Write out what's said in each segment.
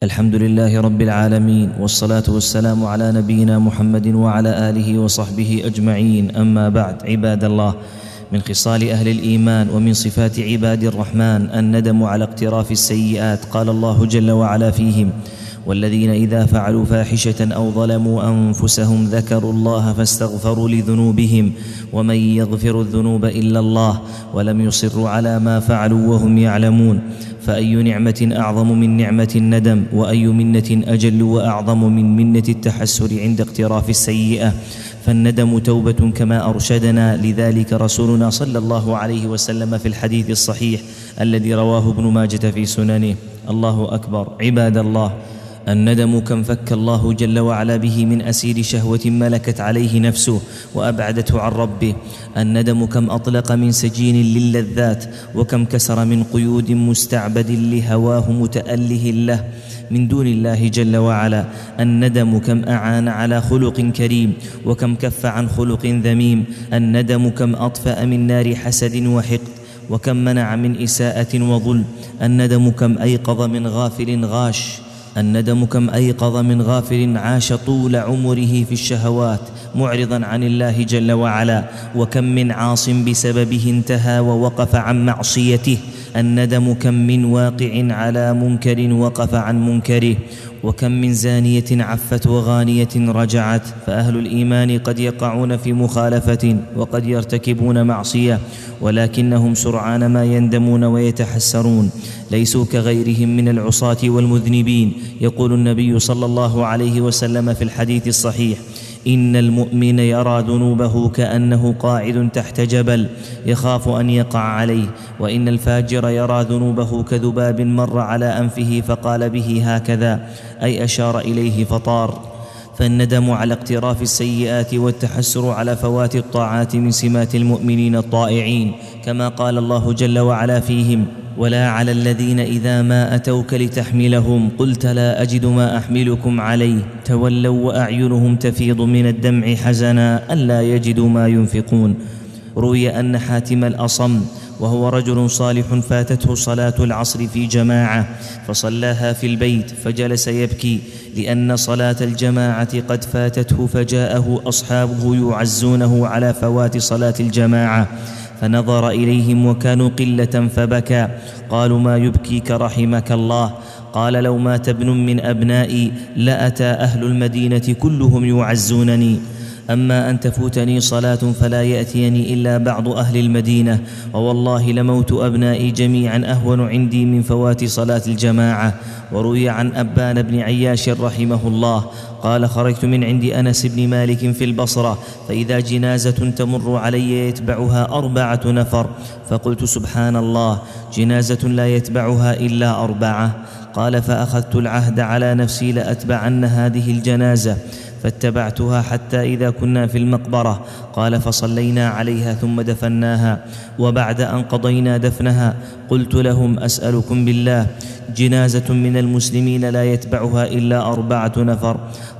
الحمد لله رب العالمين والصلاة والسلام على نبينا محمد وعلى آله وصحبه أجمعين. أما بعد عباد الله من خصال أهل الإيمان ومن صفات عباد الرحمن الندم على اقتراف السيئات قال الله جل وعلا فيهم والذين إذا فعلوا فاحشة أو ظلموا أنفسهم ذكروا الله فاستغفروا لذنوبهم ومن يغفر الذنوب إلا الله ولم يصروا على ما فعلوا وهم يعلمون فأي نعمة أعظم من نعمة الندم وأي منة أجل وأعظم من منة التحسر عند اقتراف السيئة فالندم توبة كما أرشدنا لذلك رسولنا صلى الله عليه وسلم في الحديث الصحيح الذي رواه ابن ماجة في سننه. الله أكبر. عباد الله الندم كم فك الله جل وعلا به من أسير شهوة ملكت عليه نفسه وأبعدته عن ربه. الندم كم أطلق من سجين للذات وكم كسر من قيود مستعبد لهواه متأله له. من دون الله جل وعلا الندم كم أعان على خلق كريم وكم كف عن خلق ذميم. الندم كم أطفأ من نار حسد وحقد وكم منع من إساءة وظلم. الندم كم أيقظ من غافل غاش الندم كم أيقظ من غافل عاش طول عمره في الشهوات معرضا عن الله جل وعلا. وكم من عاص بسببه انتهى ووقف عن معصيته. الندم كم من واقع على منكر وقف عن منكره. وكم من زانية عفت وغانية رجعت فأهل الإيمان قد يقعون في مخالفة وقد يرتكبون معصية ولكنهم سرعان ما يندمون ويتحسرون. ليسوا كغيرهم من العصاة والمذنبين يقول النبي صلى الله عليه وسلم في الحديث الصحيح. إن المؤمن يرى ذنوبه كأنه قاعد تحت جبل يخاف أن يقع عليه وإن الفاجر يرى ذنوبه كذباب مر على أنفه فقال به هكذا أي أشار إليه فطار. فالندم على اقتراف السيئات والتحسر على فوات الطاعات من سمات المؤمنين الطائعين كما قال الله جل وعلا فيهم ولا على الذين إذا ما أتوك لتحملهم قلت لا أجد ما أحملكم عليه. تولوا وأعينهم تفيض من الدمع حزنا ألا يجدوا ما ينفقون. روي أن حاتم الأصم وهو رجل صالح فاتته صلاة العصر في جماعة فصلاها في البيت فجلس يبكي لأن صلاة الجماعة قد فاتته فجاءه أصحابه يعزونه على فوات صلاة الجماعة. فنظر إليهم وكانوا قلة فبكى. قالوا ما يبكيك رحمك الله. قال لو مات ابن من أبنائي لأتى أهل المدينة كلهم يعزونني. أما أن تفوتني صلاة فلا يأتيني إلا بعض أهل المدينة ووالله لموت أبنائي جميعا أهون عندي من فوات صلاة الجماعة. وروي عن أبان بن عياش رحمه الله قال خرجت من عند أنس بن مالك في البصرة فإذا جنازة تمر علي يتبعها أربعة نفر. فقلت سبحان الله جنازة لا يتبعها إلا أربعة. قال فأخذت العهد على نفسي لاتبعن هذه الجنازة. فاتبعتها حتى إذا كنا في المقبرة. قال فصلينا عليها ثم دفناها. وبعد أن قضينا دفنها قلت لهم أسألكم بالله جنازة من المسلمين لا يتبعها إلا أربعة نفر.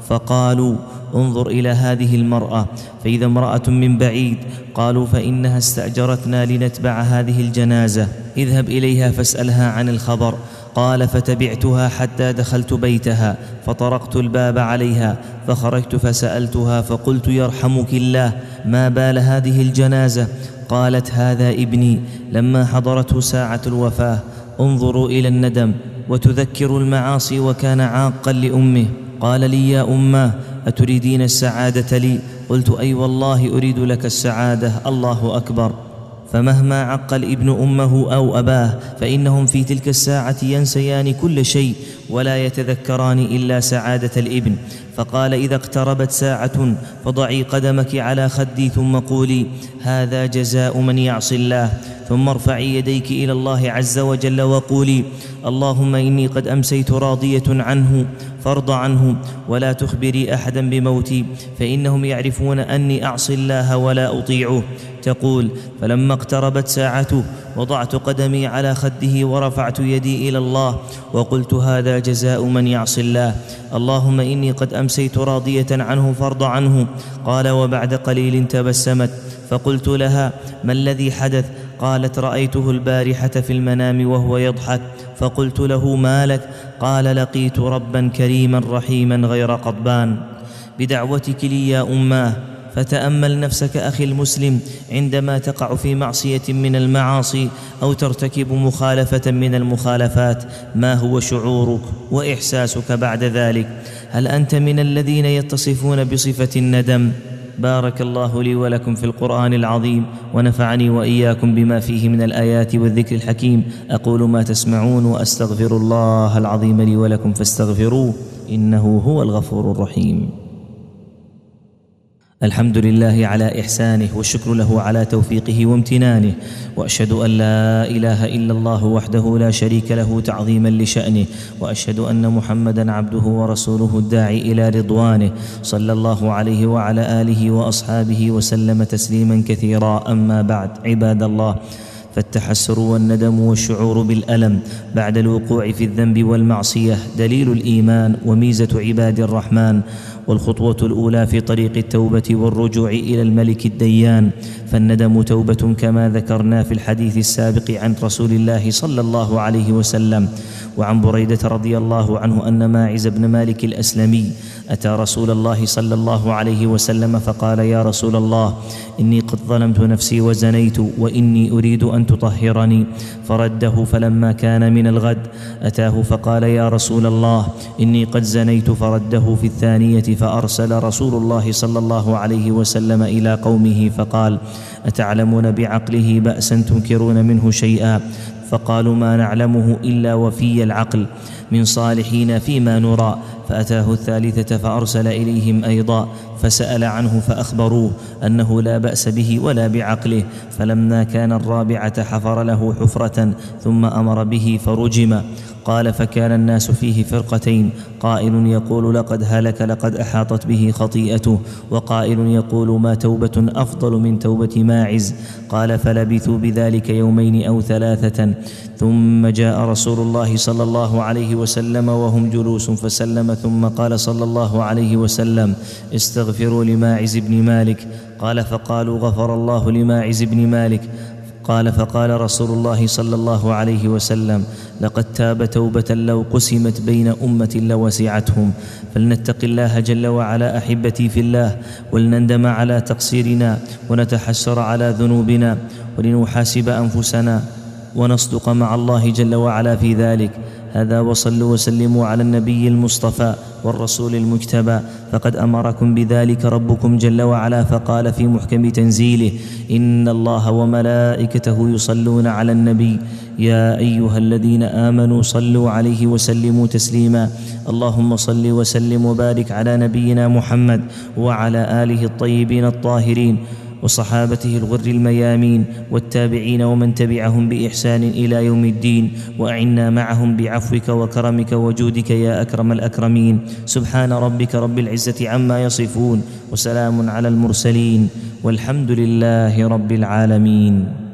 فقالوا انظر إلى هذه المرأة. فإذا امرأة من بعيد قالوا فإنها استأجرتنا لنتبع هذه الجنازة. اذهب إليها فاسألها عن الخبر. قال فتبعتها حتى دخلت بيتها فطرقت الباب عليها فخرجت فسألتها فقلت يرحمك الله ما بال هذه الجنازة؟ قالت هذا ابني لما حضرته ساعة الوفاة انظروا إلى الندم وتذكر المعاصي وكان عاقا لأمه. قال لي يا اماه أتريدين السعادة لي؟ قلت أي والله أريد لك السعادة الله أكبر. فمهما عق الابن أمه أو أباه فإنهم في تلك الساعة ينسيان كل شيء ولا يتذكران إلا سعادة الابن فقال إذا اقتربت ساعة فضعي قدمك على خدي ثم قولي هذا جزاء من يعصي الله. ثم ارفعي يديك إلى الله عز وجل وقولي اللهم إني قد أمسيت راضية عنه فارض عنه ولا تخبري أحدا بموتي فإنهم يعرفون أني أعصي الله ولا أطيعه. تقول فلما اقتربت ساعته وضعت قدمي على خده ورفعت يدي إلى الله وقلت هذا جزاء من يعصي الله. اللهم إني قد أمسيت راضية عنه فارض عنه. قال وبعد قليل تبسمت. فقلت لها ما الذي حدث؟ قالت رأيته البارحة في المنام وهو يضحك. فقلت له ما لك؟ قال لقيت ربا كريما رحيما غير قضبان. بدعوتك لي يا أماه. فتأمل نفسك أخي المسلم عندما تقع في معصية من المعاصي أو ترتكب مخالفة من المخالفات. ما هو شعورك وإحساسك بعد ذلك؟ هل أنت من الذين يتصفون بصفة الندم؟ بارك الله لي ولكم في القرآن العظيم ونفعني وإياكم بما فيه من الآيات والذكر الحكيم. أقول ما تسمعون وأستغفر الله العظيم لي ولكم فاستغفروه إنه هو الغفور الرحيم. الحمد لله على إحسانه والشكر له على توفيقه وامتنانه وأشهد أن لا إله إلا الله وحده لا شريك له تعظيما لشأنه وأشهد أن محمدا عبده ورسوله الداعي إلى رضوانه صلى الله عليه وعلى آله وأصحابه وسلم تسليما كثيرا. أما بعد عباد الله فالتحسر والندم والشعور بالألم بعد الوقوع في الذنب والمعصية دليل الإيمان وميزة عباد الرحمن. والخطوة الأولى في طريق التوبة والرجوع إلى الملك الديان. فالندم توبة كما ذكرنا في الحديث السابق عن رسول الله صلى الله عليه وسلم. وعن بريدة رضي الله عنه أن ماعز بن مالك الأسلمي أتى رسول الله صلى الله عليه وسلم فقال يا رسول الله إني قد ظلمت نفسي وزنيت وإني أريد أن تطهرني. فرده فلما كان من الغد أتاه فقال يا رسول الله إني قد زنيت. فرده في الثانية فأرسل رسول الله صلى الله عليه وسلم إلى قومه فقال أتعلمون بعقله بأسا تنكرون منه شيئا؟ فقالوا ما نعلمه إلا وفي العقل من صالحين فيما نرى. فأتاه الثالثة فأرسل إليهم أيضا فسأل عنه فأخبروه أنه لا بأس به ولا بعقله فلما كان الرابعة حفر له حفرة ثم أمر به فرجم. قال فكان الناس فيه فرقتين قائل يقول لقد هلك لقد أحاطت به خطيئته وقائل يقول ما توبة أفضل من توبة ماعز. قال فلبثوا بذلك يومين أو ثلاثة. ثم جاء رسول الله صلى الله عليه وسلم وهم جلوس فسلم ثم قال صلى الله عليه وسلم استغفروا لماعز بن مالك. قال فقالوا غفر الله لماعز بن مالك. قال فقال رسول الله صلى الله عليه وسلم لقد تاب توبة لو قسمت بين أمة لوسعتهم. فلنتق الله جل وعلا أحبتي في الله ولنندم على تقصيرنا ونتحسر على ذنوبنا ولنحاسب أنفسنا ونصدق مع الله جل وعلا في ذلك. هذا وصلوا وسلموا على النبي المصطفى والرسول المجتبى. فقد أمركم بذلك ربكم جل وعلا فقال في محكم تنزيله إن الله وملائكته يصلون على النبي. يا أيها الذين آمنوا صلوا عليه وسلموا تسليما. اللهم صل وسلم وبارك على نبينا محمد وعلى آله الطيبين الطاهرين. وصحابته الغر الميامين والتابعين ومن تبعهم بإحسان إلى يوم الدين وأعنا معهم بعفوك وكرمك وجودك يا أكرم الأكرمين. سبحان ربك رب العزة عما يصفون وسلام على المرسلين والحمد لله رب العالمين.